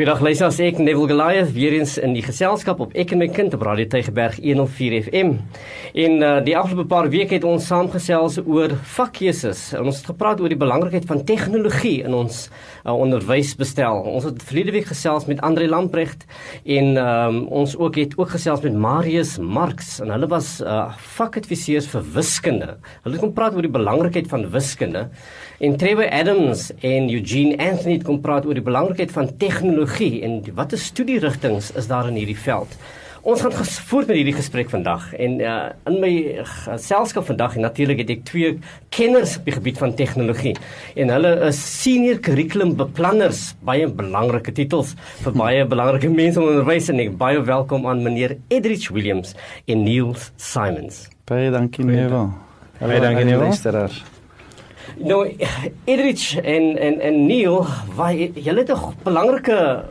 Goeiedag luisters, ek Neville Goliath weer eens in die geselskap op Ek en my kind op Radio Tygerberg 104 FM. En uh, die afgelope paar weke het ons saamgesels oor vakkeuses. Ons het gepraat oor die belangrikheid van tegnologie in ons uh, onderwysbestel. Ons het verlede week gesels met Andre Lamprecht en um, ons ook het ook gesels met Marius Marx en hulle was uh, vakadviseurs vir wiskunde. Hulle het kom praat oor die belangrikheid van wiskunde. En Trevor Adams en Eugene Anthony het kom praat oor die belangrikheid van tegnologie en watter studierigtinge is daar in hierdie veld. Ons gaan voort met hierdie gesprek vandag en uh, in my selskap vandag en natuurlik het ek twee kenners op die gebied van tegnologie en hulle is senior curriculum beplanners baie belangrike titels vir baie belangrike mense in onderwys en ek baie welkom aan meneer Edrich Williams en Niels Simons. Baie dankie Nevo. Baie dankie Nevo. Nou Edrich en en en Neil, waar julle het 'n belangrike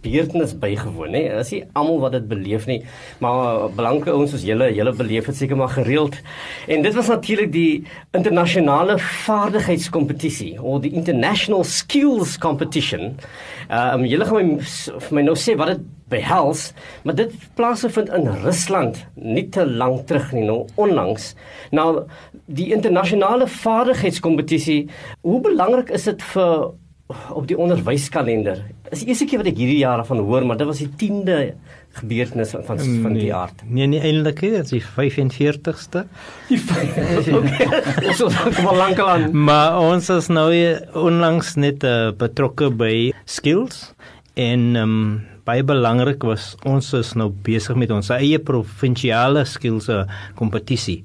gebeurtenis bygewoon, hè? Is nie almal wat dit beleef nie, maar belangrike ouens soos julle, julle beleef dit seker maar gereeld. En dit was natuurlik die internasionale vaardigheidskompetisie, of die International Skills Competition. Ehm um, julle gaan my vir my nou sê wat dit behels, maar dit plaasvind in Rusland nie te lank terug nie, nou onlangs. Nou die internasionale vaardigheidskompetisie, hoe belangrik is dit vir op die onderwyskalender? Is die eerste keer wat ek hierdie jaar van hoor, maar dit was die 10de gebeurtenis van van, van die aard. Nee, nee eintlik nie, dit is die 45ste. Die Okay. Ons het al lank aan. Maar ons is nou onlangs net uh, betrokke by skills en ehm um, baie belangrik was ons is nou besig met ons eie provinsiale skills uh, kompetisie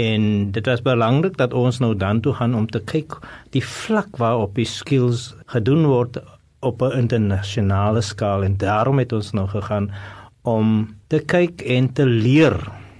en dit was belangrik dat ons nou dan toe gaan om te kyk die vlak waarop die skills gedoen word op 'n internasionale skaal en daarom het ons nou gegaan om te kyk en te leer.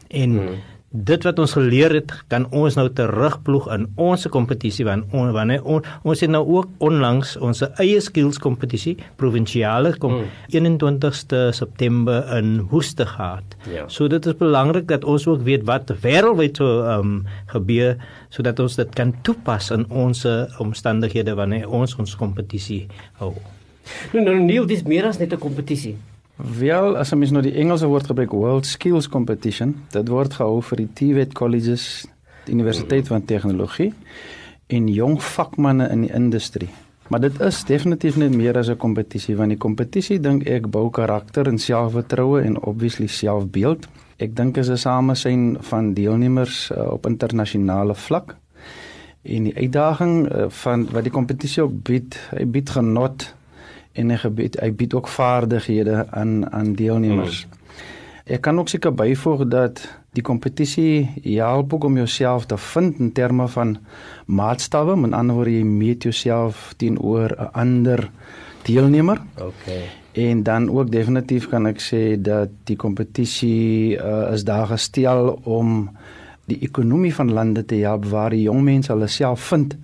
En hmm dit wat ons geleer het kan ons nou terugploeg in ons kompetisie want on, wanneer on, ons het nou ook onlangs ons eie skills kompetisie provinsiale kom mm. 21ste September in Woeste gehad. Ja. So dit is belangrik dat ons ook weet wat wêreldwyd so um, gebeur sodat ons dit kan toepas in ons omstandighede wanneer ons ons kompetisie hou. Nou nou Neil dis meer as net 'n kompetisie. Wel, as ons nou die Engelse woord gebruik, World Skills Competition, dit word gehou vir die TVET colleges, die Universiteit van Tegnologie en jong vakmanne in die industrie. Maar dit is definitief net meer as 'n kompetisie want die kompetisie dink ek bou karakter en selfvertroue en obviously selfbeeld. Ek dink is 'n samesyn van deelnemers uh, op internasionale vlak. En die uitdaging uh, van wat die kompetisie ook bied, hy bied genot en hy gebied hy bied ook vaardighede aan aan deelnemers. Mm. Ek kan ook seker byvoeg dat die kompetisie help ook om jouself te vind in terme van maatstawwe, met ander woorde jy meet jouself teenoor 'n ander deelnemer. Okay. En dan ook definitief kan ek sê dat die kompetisie uh, is daar gestel om die ekonomie van lande te help waar die jong mense hulle self vind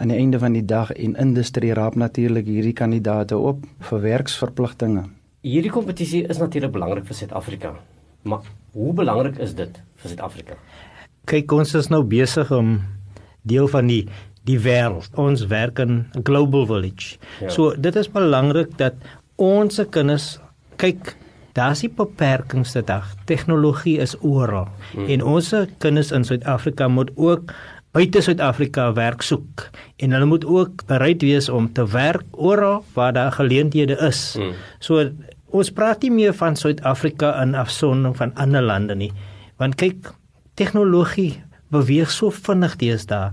aan die einde van die dag en industrie raap natuurlik hierdie kandidate op vir werksverpligtinge. Hierdie kompetisie is natuurlik belangrik vir Suid-Afrika. Maar hoe belangrik is dit vir Suid-Afrika? Kyk, ons is nou besig om deel van die die wêreld. Ons werk in 'n global village. Ja. So dit is belangrik dat ons se kinders kyk Daar's die beperkings te dag. Tegnologie is oral. Hmm. En ons kinders in Suid-Afrika moet ook buite Suid-Afrika werk soek en hulle moet ook bereid wees om te werk oral waar daar geleenthede is. Hmm. So ons praat nie meer van Suid-Afrika in afsondering van ander lande nie. Want kyk, tegnologie beweeg so vinnig deesdae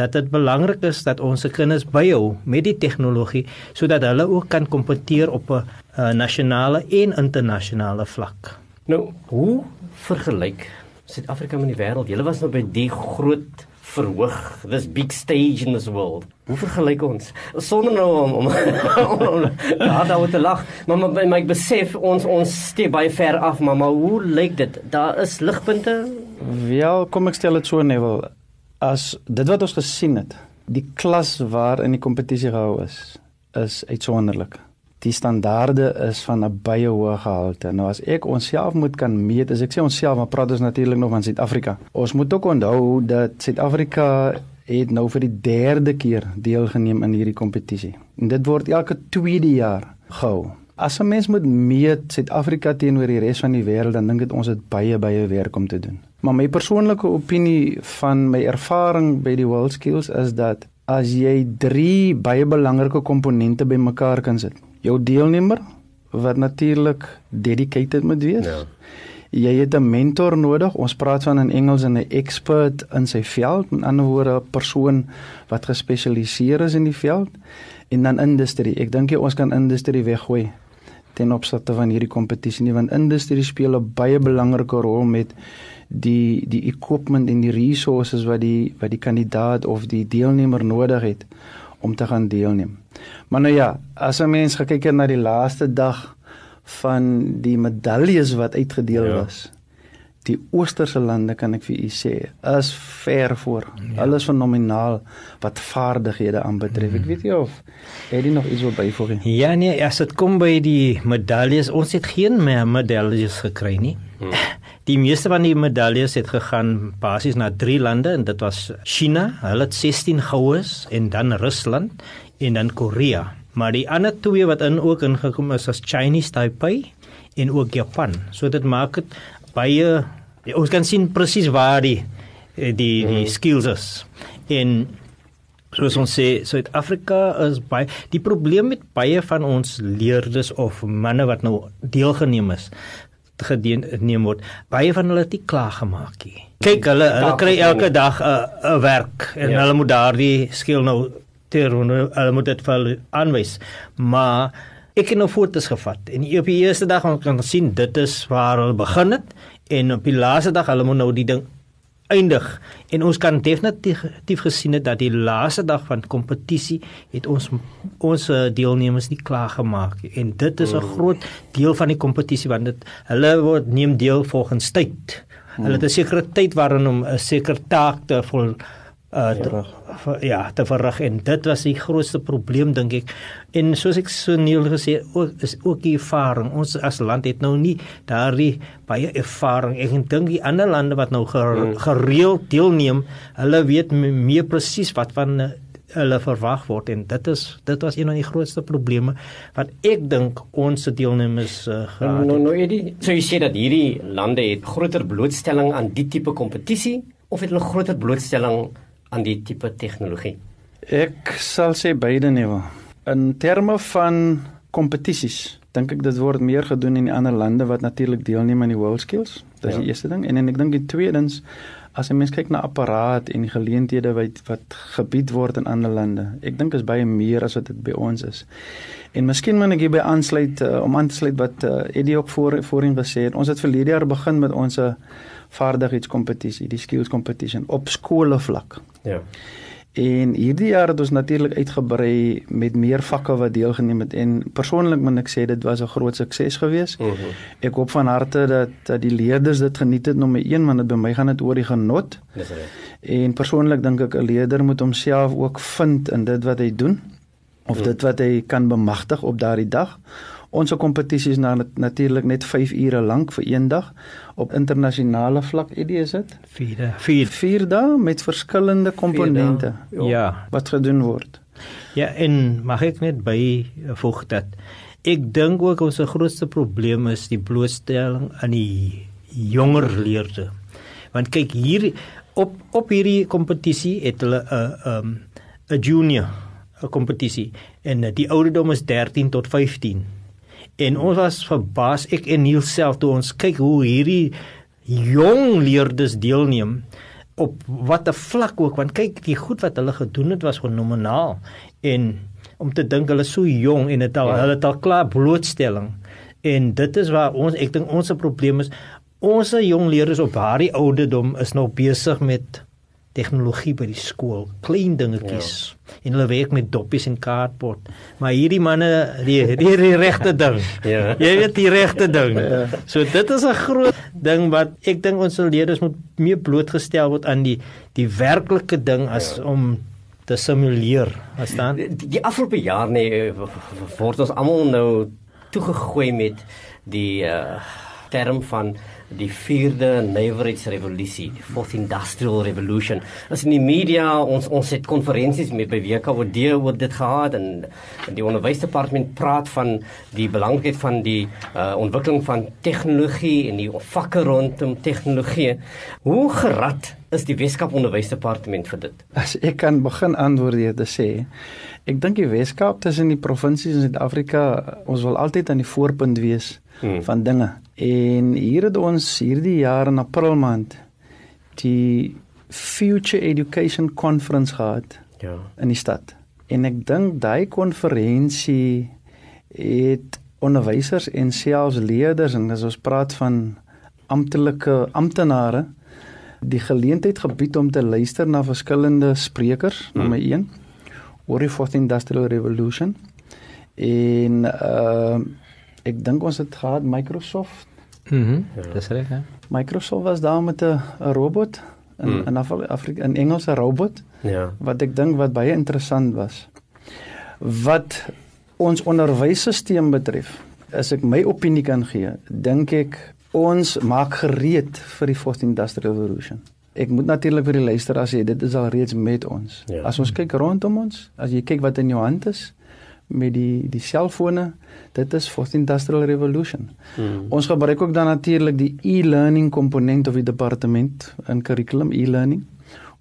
dat dit belangrik is dat ons se kinders byhou met die tegnologie sodat hulle ook kan kompeteer op 'n uh, nasionale en internasionale vlak. Nou, hoe vergelyk Suid-Afrika met die wêreld? Julle was nou by die groot verhoog this big stage in this world. Hoe vergelyk ons? Sonder nou om om daar daar te lag, maar maar, maar ek besef ons ons steek baie ver af, maar hoe lyk dit? Daar is ligpunte. Wel, kom ek stel dit so nevel as dit wat ons gesien het, die klas waar in die kompetisie gehou is, is uitsonderlik die standaarde is van 'n baie hoë gehalte. Nou as ek onsself moet kan meet, as ek sê onsself, maar praat ons natuurlik nog van Suid-Afrika. Ons moet ook onthou dat Suid-Afrika het nou vir die derde keer deelgeneem in hierdie kompetisie. En dit word elke tweede jaar gehou. As 'n mens moet meet Suid-Afrika teenoor die res van die wêreld, dan dink ek ons het baie baie werk om te doen. Maar my persoonlike opinie van my ervaring by die World Skills is dat as jy drie baie belangrike komponente bymekaar kan sit. Jou deelnemer wat natuurlik dedicated moet wees. Ja. Jy het 'n mentor nodig. Ons praat van in Engels 'n expert in sy veld, met ander woorde 'n persoon wat gespesialiseer is in die veld en dan industrie. Ek dink jy ons kan industrie weggooi ten opsigte van hierdie kompetisie nie want industrie speel 'n baie belangrike rol met die die equipment en die resources wat die wat die kandidaat of die deelnemer nodig het om te gaan deelneem. Maar nou ja, as 'n mens gekyk het na die laaste dag van die medaljes wat uitgedeel ja. was. Die oosterse lande kan ek vir u sê, is ver voor. Ja. Alles fenomenaal wat vaardighede aanbetref. Hmm. Ek weet nie of het jy nog iets wil byvoeg nie. Ja nee, as dit kom by die medaljes, ons het geen meer medaljes gekry nie. Hmm. Die meeste van die medaljes het gegaan basies na drie lande en dit was China, hulle het 16 goues en dan Rusland en dan Korea. Maar die ander twee wat in ook ingekom is as Chinese Taipei en ook Japan. So dit maak dit baie ons kan sien presies waar die die die hmm. skills is. En soos ons sê Suid-Afrika is baie die probleem met baie van ons leerders of manne wat nou deelgeneem is geneem word. Baie van hulle het nie klaar gemaak nie. Kyk, hulle hulle kry elke dag 'n 'n werk en ja. hulle moet daardie skill nou ter hulle moet dit vir aanwys. Maar ek het nou foto's gevat en op die eerste dag ons kan sien dit is waar hulle begin het en op die laaste dag hulle moet nou die ding eindig en ons kan definitief gesien het dat die laaste dag van kompetisie het ons ons eh, deelnemers nie klaar gemaak en dit is 'n mm. groot deel van die kompetisie want dit hulle word neem deel volgens tyd. Hulle het 'n sekere tyd waarin om 'n sekere taak te vol uh te, ja te verrig. En dit was die grootste probleem dink ek. En soos ek so neel gesê ook is ook die ervaring. Ons as land het nou nie daardie baie ervaring. Ek dink die ander lande wat nou hmm. gereeld deelneem hulle weet meer presies wat van hulle verwag word. En dit is dit was een van die grootste probleme wat ek dink ons deelnemers uh, gehad het. Nou nou Eddie, so jy sê dat hierdie lande het groter blootstelling aan die tipe kompetisie of het hulle groter blootstelling aan die tipe tegnologie? Ek sal sê beide nee. In terme van kompetisies dink ek dit word meer gedoen in die ander lande wat natuurlik deelneem aan die World Skills. Dit is ja. die eerste ding en en ek dink die tweedens as 'n mens kyk na apparaat en die geleenthede wat wat gebied word in ander lande. Ek dink is baie meer as wat dit by ons is. En miskien moet ek hierby aansluit uh, om aan te sluit wat uh, Eddie ook voor voorheen gesê het. Ons het verlede jaar begin met ons uh, vaardigheidskompetisie, die skills competition op skole vlak. Ja. En hierdie jaar het ons natuurlik uitgebrei met meer vakke wat deelgeneem het en persoonlik moet ek sê dit was 'n groot sukses geweest. Uh mhm. -huh. Ek hoop van harte dat dat die leerders dit geniet het nommer 1 want dit by my gaan dit oor die genot. Dis reg. En persoonlik dink ek 'n leerder moet homself ook vind in dit wat hy doen of uh mhm. -huh. dit wat hy kan bemagtig op daardie dag Ons kompetisie is nou natuurlik net 5 ure lank vir een dag op internasionale vlak. Idee is dit? 4 4 4 dae met verskillende komponente ja wat gedoen word. Ja, en mag ek net byvoeg dat ek dink ook ons grootste probleem is die blootstelling aan die jonger leerders. Want kyk hier op op hierdie kompetisie het hulle 'n uh, 'n um, 'n junior 'n kompetisie en die ouderdom is 13 tot 15 En ons was verbaas ek en Neil self toe ons kyk hoe hierdie jong leerders deelneem op watter vlak ook want kyk die goed wat hulle gedoen het was fenomenaal en om te dink hulle so jong en het al, ja. hulle het al klaar blootstelling en dit is waar ons ek dink ons probleem is ons jong leerders op daardie ouderdom is nou besig met tegnologie by die skool, klein dingetjies. Ja. En hulle werk met doppies en kaartbord. Maar hierdie manne, die die, die regte ding. ja. Jy weet die regte ding. Ja. So dit is 'n groot ding wat ek dink ons leerders moet meer blootgestel word aan die die werklike ding as ja. om te simuleer. Verstaan? Die, die afgelope jaar nee word ons almal nou toegegooi met die uh term van die 4de nywerheidsrevolusie, die fourth industrial revolution. As in die media ons ons het konferensies met by WKOD oor dit gehad en die onderwysdepartement praat van die belangrikheid van die uh, ontwikkeling van tegnologie en die vakke rondom tegnologie. Hoe gerad is die Weskaap onderwysdepartement vir dit? As ek kan begin antwoord hier te sê, ek dink die Weskaap tussen die provinsies in Suid-Afrika, ons wil altyd aan die voorpunt wees hmm. van dinge. En hier het ons hierdie jaar in April maand die Future Education Conference gehad. Ja. In die stad. En ek dink daai konferensie het onderwysers en selfs leerders en as ons praat van amptelike amptenare die geleentheid gebied om te luister na verskillende sprekers, hmm. nommer 1 oor die fourth industrial revolution. En uh ek dink ons het gehad Microsoft. Mhm. Mm ja. Dis reg, hè? Microsoft was daar met 'n robot in mm. in Afrika 'n Engelse robot. Ja. Wat ek dink wat baie interessant was. Wat ons onderwysstelsel betref, as ek my opinie kan gee, dink ek ons maak gereed vir die fourth industrial revolution. Ek moet natuurlik vir die luisteraars sê dit is al reeds met ons. Ja. As ons kyk rondom ons, as jy kyk wat in jou hand is, met die die selfone dit is fourth industrial revolution. Hmm. Ons gebruik ook dan natuurlik die e-learning komponent of die departement in kurrikulum e-learning.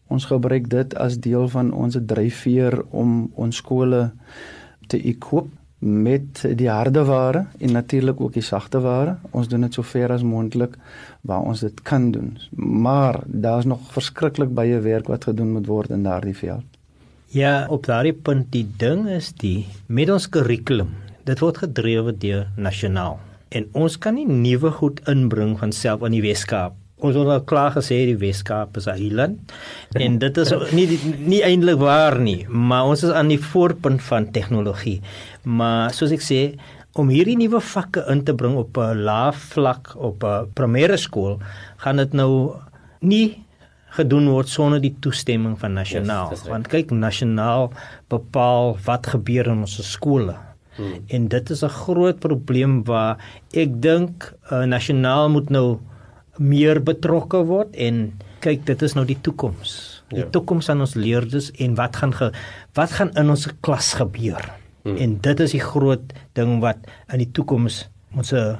Ons gebruik dit as deel van ons dryfveer om ons skole te equip met die harde ware en natuurlik ook die sagte ware. Ons doen dit so ver as moontlik waar ons dit kan doen. Maar daar's nog verskriklik baie werk wat gedoen moet word in daardie veld. Ja, op daardie punt die ding is die met ons kurrikulum. Dit word gedrewe deur nasionaal en ons kan nie nuwe goed inbring van self aan die Weskaap. Ons het al klaar gesê die Weskaap is 'n eiland en dit is nie nie eintlik waar nie, maar ons is aan die voorpunt van tegnologie. Maar soos ek sê, om hierdie nuwe vakke in te bring op 'n lae vlak op 'n primêre skool, gaan dit nou nie gedoen word sonder die toestemming van nasionaal. Yes, Want kyk, nasionaal bepaal wat gebeur in ons skole. Hmm. En dit is 'n groot probleem waar ek dink uh, nasionaal moet nou meer betrokke word en kyk, dit is nou die toekoms. Die ja. toekoms aan ons leerders en wat gaan ge, wat gaan in ons klas gebeur. Hmm. En dit is die groot ding wat in die toekoms ons 'n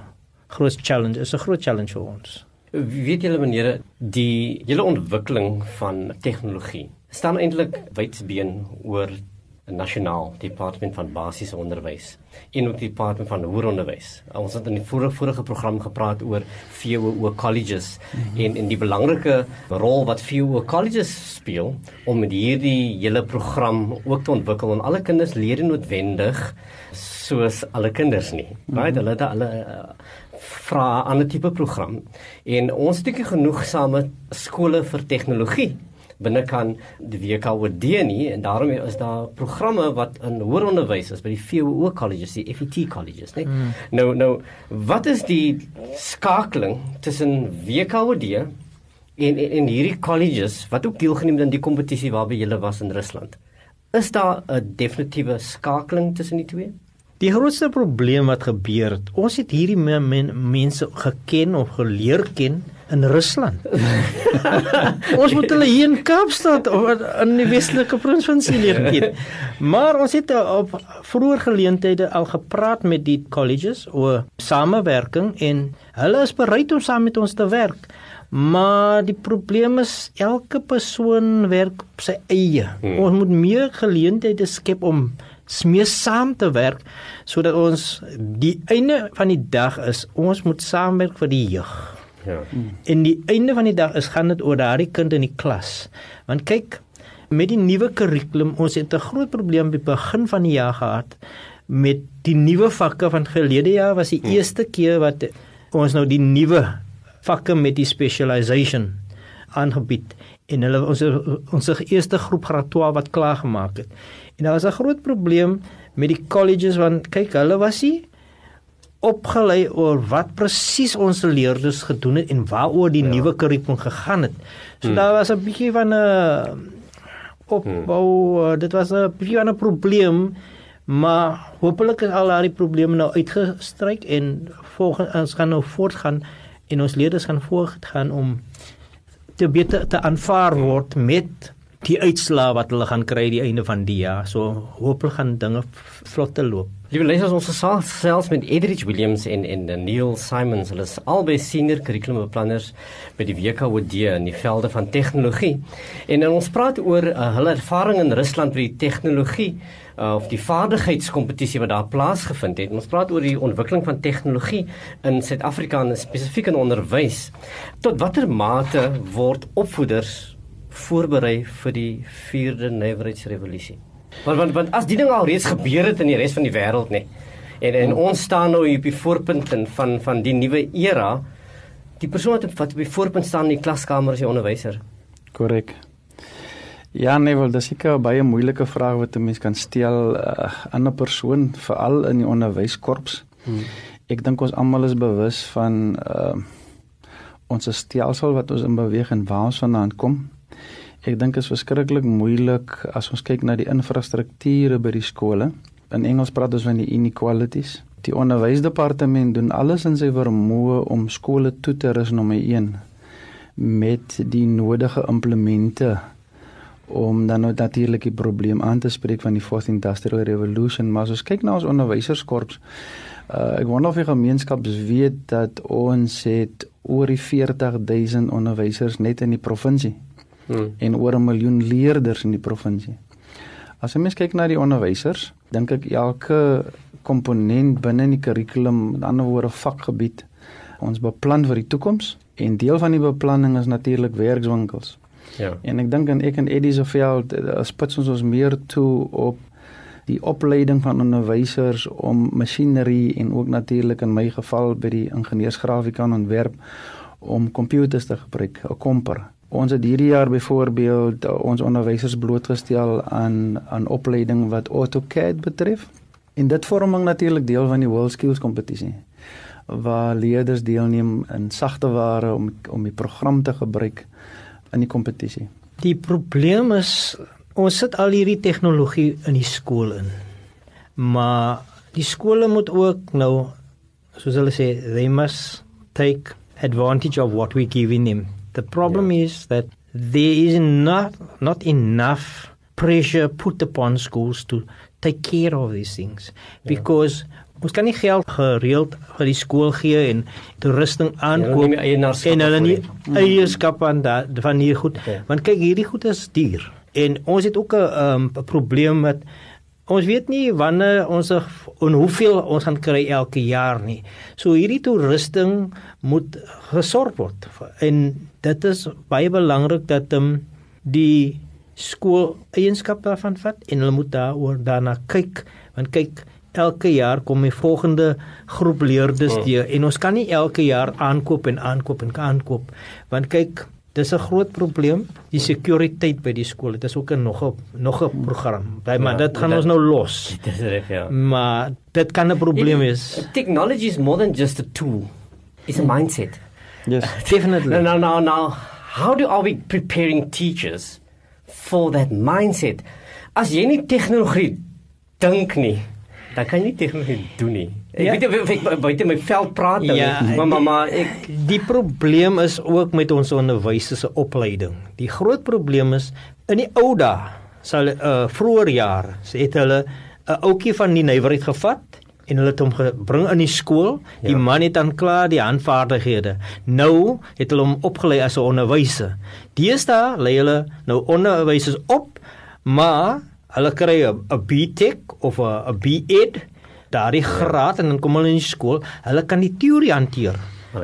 groot challenge is, 'n groot challenge vir ons. Weet julle meneere, die hele ontwikkeling van tegnologie staan eintlik wydsbeen oor 'n nasionaal departement van basiese onderwys en ook die departement van hoër onderwys. Ons het in die vorige vorige program gepraat oor VWO colleges mm -hmm. en en die belangrike rol wat VWO colleges speel om met hierdie hele program ook te ontwikkel en alle kinders leer noodwendig soos alle kinders nie. Mm -hmm. Hulle het hulle uh, vra 'n ander tipe program. En ons het ook genoegsame skole vir tegnologie binne kan die WKOD nie. En daarom is daar programme wat in hoër onderwys is by die VWO colleges die FET colleges nê mm. nou nou wat is die skakeling tussen WKOD en, en en hierdie colleges wat ook deelgeneem het aan die kompetisie waarby jy was in Rusland? Is daar 'n definitiewe skakeling tussen die twee Die grootste probleem wat gebeur het, ons het hierdie men, men, mense geken of geleer ken in Rusland. ons moet hulle hier in Kaapstad of in die Weselike provinsie leer ken. Maar ons het op vroeë geleenthede al gepraat met die colleges oor samewerking en hulle is bereid om saam met ons te werk. Maar die probleem is elke persoon werk op sy eie. Hmm. Ons moet meer geleenthede skep om mee saam te werk sodat ons die einde van die dag is ons moet saamwerk vir die jeug. Ja. En die einde van die dag is gaan dit oor daardie kind in die klas. Want kyk met die nuwe kurrikulum ons het 'n groot probleem by begin van die jaar gehad met die nuwe vakke van gelede jaar was die hmm. eerste keer wat ons nou die nuwe vakke met die specialization aangebied en hulle ons ons eerste groep graad 12 wat klaar gemaak het. En daar was 'n groot probleem met die colleges want kyk, hulle was nie opgelei oor wat presies ons leerders gedoen het en waaroor die ja. nuwe kurrikulum gegaan het. So hmm. daar was 'n bietjie van 'n opbou, hmm. dit was 'n bietjie van 'n probleem, maar hopelik is al daai probleme nou uitgestryk en volgens ons gaan nou voortgaan en ons leerders gaan voortgaan om te beter te aanvaar word met die uitslae wat hulle gaan kry die einde van die jaar. So hopelik gaan dinge vlot te loop. Liewe luisters, ons gesels selfs met Edrich Williams en en Neil Simons. Hulle is albei senior kurrikulumbeplanners by die WKOD in die velde van tegnologie. En ons praat oor uh, hulle ervaring in Rusland met die tegnologie uh, of die vaardigheidskompetisie wat daar plaasgevind het. Ons praat oor die ontwikkeling van tegnologie in Suid-Afrika en spesifiek in onderwys. Tot watter mate word opvoeders voorberei vir die 4de nywerheidsrevolusie? Want want want as die ding al reeds gebeur het in die res van die wêreld nê. En en ons staan nou op die voorpunt van van die nuwe era. Die persoon wat wat op die voorpunt staan in die klaskamer is die onderwyser. Korrek. Ja, nee, wel, dis seker 'n baie moeilike vraag wat 'n mens kan stel uh, aan 'n persoon, veral in die onderwyskorps. Hmm. Ek dink ons almal is bewus van uh ons stelsel wat ons in beweeg en waar ons vandaan kom. Ek dink is verskriklik moeilik as ons kyk na die infrastrukture by die skole. In Engels praat ons van die inequalities. Die onderwysdepartement doen alles in sy vermoë om skole toe te rus nommer 1 met die nodige implemente om dan nou natuurlik die probleem aan te spreek van die fourth industrial revolution maar as ons kyk na ons onderwyserskorps uh, ek wonder of die gemeenskaps weet dat ons het oor die 40000 onderwysers net in die provinsie hmm. en oor 'n miljoen leerders in die provinsie. As jy mens kyk na die onderwysers, dink ek elke komponent binne in die kurrikulum, met ander woorde vakgebied, ons beplan vir die toekoms en deel van die beplanning is natuurlik werkswinkels. Ja. En ek dink en ek en Eddie se veld eh, spits ons ons meer toe op die opleiding van onderwysers om masjinerie en ook natuurlik in my geval by die ingenieursgrafika en ontwerp om komputers te gebruik, 'n komper. Ons het hierdie jaar byvoorbeeld uh, ons onderwysers blootgestel aan aan opleiding wat AutoCAD betref. En dit vorm natuurlik deel van die World Skills kompetisie waar leerders deelneem in sagte ware om om die program te gebruik in die kompetisie. Die probleem is ons sit al hierdie tegnologie in die skool in. Maar die skole moet ook nou soos hulle sê they must take advantage of what we give them The problem yeah. is that there is not not enough pressure put upon schools to take care of these things yeah. because ons kan nie geld gereeld vir die skool gee en toerusting aankoop en hulle nie eierskap aan dat van hier goed okay. want kyk hierdie goed is duur en ons het ook 'n um, probleem met Ons weet nie wanneer ons en hoeveel ons gaan kry elke jaar nie. So hierdie toerusting moet gesorg word. En dit is baie belangrik dat ehm um, die skool eienskap daarvan vat en hulle moet daaroor daarna kyk want kyk elke jaar kom 'n volgende groep leerders oh. deur en ons kan nie elke jaar aankoop en aankoop en aankoop want kyk Dis 'n groot probleem, die sekuriteit by die skool. Dit is ook 'n nog 'n nog 'n program. By, maar ja, dit gaan dat, ons nou los. Dis reg, ja. Maar dit kan 'n probleem wees. Technology is more than just a tool. It's a mindset. Yes, definitely. No, no, no, no. How do are we preparing teachers for that mindset? As jy nie tegnologie dink nie, dan kan jy nie tegnologie doen nie. Ek ja. weet of ek buite my veld praat dan ja, maar mamma ek die probleem is ook met ons onderwysers se opleiding. Die groot probleem is in die ou dae sal uh, eh, vroeër jaar het hulle 'n uh, ouetjie van die nywerheid gevat en hulle het hom gebring in die skool. Die ja. man het dan klaar die handvaardighede. Nou het hulle hom opgelei as 'n onderwyser. Deesdae lê hulle nou onderwysers op, maar hulle kry 'n BTech of 'n BEd daardie graad en dan kom hulle in die skool, hulle kan die teorie hanteer.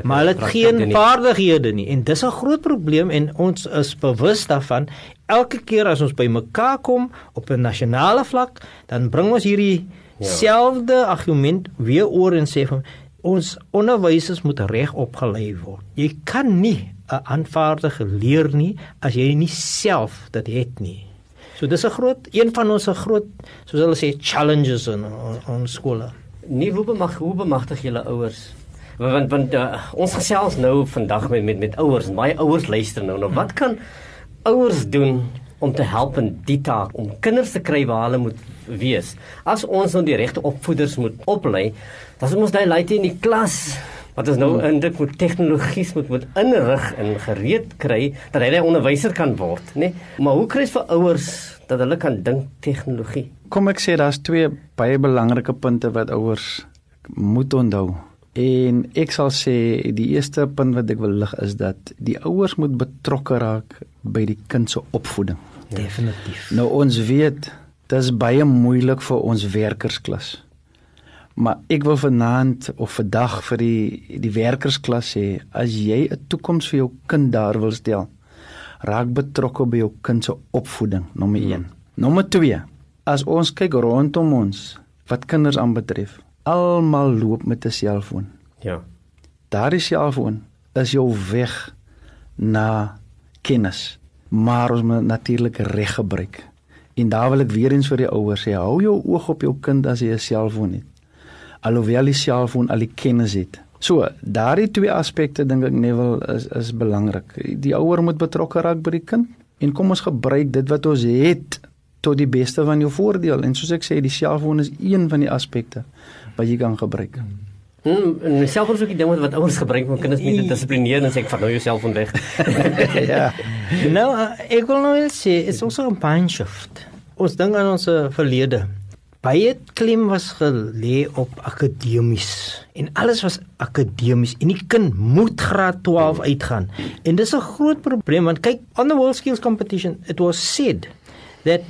Maar hulle het geen vaardighede nie en dis 'n groot probleem en ons is bewus daarvan. Elke keer as ons by mekaar kom op 'n nasionale vlak, dan bring ons hierdie ja. selfde argument weer oor en sê van ons onderwysers moet reg opgelei word. Jy kan nie 'n aanvaardige leer nie as jy nie self dit het nie. So dis 'n groot een van ons groot soos hulle sê challenges in ons skole. Nie hoe bemag hoe bemagtig julle ouers? Want want uh, ons gesels nou vandag met met met ouers en baie ouers luister nou. Nou wat kan ouers doen om te help in die taak om kinders te kry waar hulle moet wees? As ons nou die regte opvoeders moet oplei, dan moet ons daai leite in die klas wat ons nou in dit moet tegnologies moet moet inrig en gereed kry dat hy 'n onderwyser kan word, nê? Nee? Maar hoe kry jy vir ouers dat hulle kan dink tegnologie? Kom ek sê daar's twee baie belangrike punte wat ouers moet onthou. En ek sal sê die eerste punt wat ek wil lig is dat die ouers moet betrokke raak by die kind se opvoeding. Ja. Definitief. Nou ons weet dis baie moeilik vir ons werkersklas. Maar ek wil vanaand of vandag vir die die werkersklas sê as jy 'n toekoms vir jou kind daar wil stel, raak betrokke by jou kind se opvoeding, nommer 1. Hmm. Nommer 2. As ons kyk rondom ons wat kinders aanbetref, almal loop met 'n selfoon. Ja. Daardie selfoon is jou weg na kennis, maar ons moet natuurlik reg gebruik. En daar wil ek weer eens vir die ouers sê, hou jou oog op jou kind as hy 'n selfoon het. Alhoewel die selfoon al die kennis het. So, daardie twee aspekte dink ek Neville is is belangrik. Die ouer moet betrokke raak by die kind en kom ons gebruik dit wat ons het tot die beste van jou voordeel. En soos ek sê, die selfoon is een van die aspekte wat jy kan gebruik. Hmm, en selfoon is ook die ding wat ouers gebruik om kinders mee te dissiplineer en sê ek vat nou jou selfoon weg. ja. Nou, uh, ek wil nou sê, it's also a mind shift. Ons dink aan ons uh, verlede. Baie klem was gelê op akademies en alles was akademies en die kind moet graad 12 uitgaan. En dis 'n groot probleem want kyk, on the world skills competition, it was said that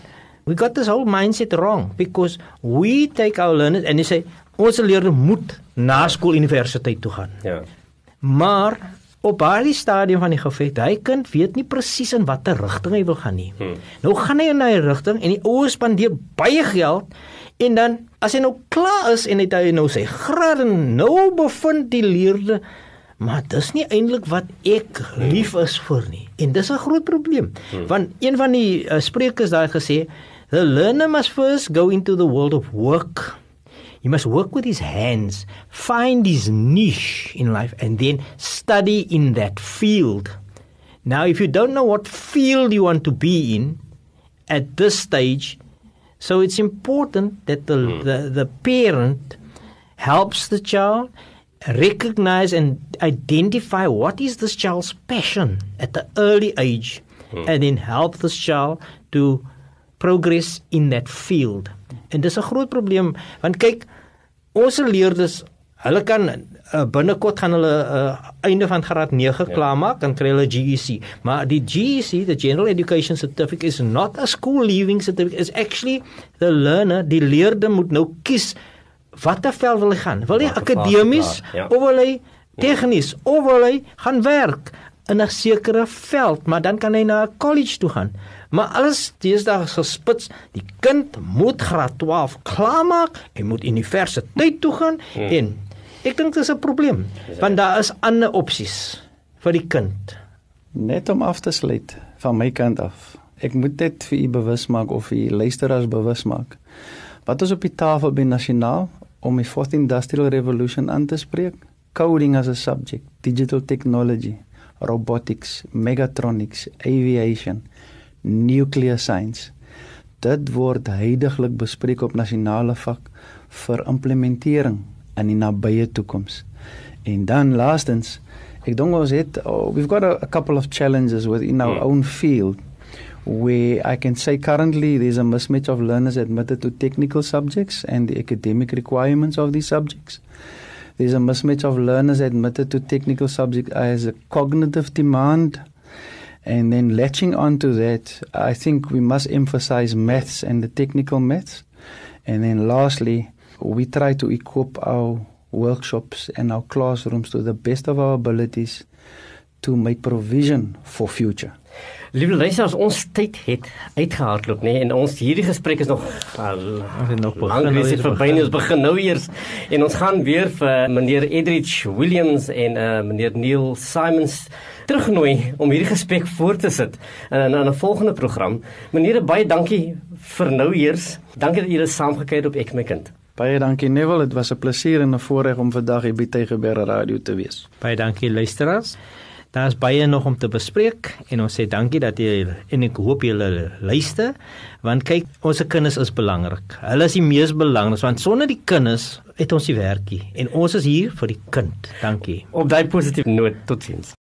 we got this whole mindset wrong because we take our learners and they say ons leerders moet na skool universiteit toe gaan. Ja. Maar op daardie stadium van die geveg, hy kind weet nie presies in watter rigting hy wil gaan nie. Hmm. Nou gaan hy in 'n rigting en die ouers spandeer baie geld en dan as hy nou klaar is en hy nou sy graad en nou bevind die leerde maar dis nie eintlik wat ek lief is vir nie. En dis 'n groot probleem. Hmm. Want een van die uh, sprekers daar het gesê, the learner must first go into the world of work. He must work with his hands, find his niche in life, and then study in that field. Now, if you don't know what field you want to be in at this stage, so it's important that the, mm. the, the parent helps the child recognize and identify what is this child's passion at the early age, mm. and then help this child to progress in that field. En dis 'n groot probleem want kyk ons leerders hulle kan uh, binnekort gaan hulle uh, einde van graad 9 ja. klaarmaak dan kry hulle GEC maar die GEC the general education certificate is not a school leaving certificate is actually the learner die leerder moet nou kies watter veld wil hy gaan wil hy akademies ja. of wil hy tegnies of wil hy gaan werk in 'n sekere veld maar dan kan hy na 'n college toe gaan Maar alles deesdae gespits, die kind moet graad 12 klaarmaak, hy moet universiteit toe gaan hmm. en ek dink dit is 'n probleem want daar is ander opsies vir die kind. Net om af te sluit van my kant af. Ek moet dit vir u bewus maak of vir luisteraars bewus maak. Wat is op die tafel by nasionaal om die fourth industrial revolution aan te spreek? Coding as a subject, digital technology, robotics, mechatronics, aviation nuclear science. Dit word heidaglik bespreek op nasionale vlak vir implementering in die nabye toekoms. En dan laastens, ek dink ons het oh, we've got a, a couple of challenges within our yeah. Hmm. own field where I can say currently there's a mismatch of learners admitted to technical subjects and the academic requirements of these subjects. There's a mismatch of learners admitted to technical subjects as a cognitive demand And then latching onto that, I think we must emphasize maths and the technical maths. And then lastly, we try to equip our workshops and our classrooms to the best of our abilities to make provision for future. Liewe luisters, ons tyd het uitgehardloop nê nee, en ons hierdie gesprek is nog al nog begin. Ons het verby ons begin nou eers en ons gaan weer vir meneer Edrich Williams en uh, meneer Neil Simons terugnooi om hierdie gesprek voort te sit in 'n 'n volgende program. Meneer, baie dankie vir nou eers. Dankie dat julle saamgekyk het op Ek my kind. Baie dankie Neville, dit was 'n plesier en 'n voorreg om vandag hier by Tygerberg Radio te wees. Baie dankie luisteraars. Daar's baie nog om te bespreek en ons sê dankie dat jy en ek hoop julle luister want kyk ons se kinders is belangrik. Hulle is die mees belangrik want sonder die kinders het ons die werkie en ons is hier vir die kind. Dankie. Op daai positiewe noot totsiens.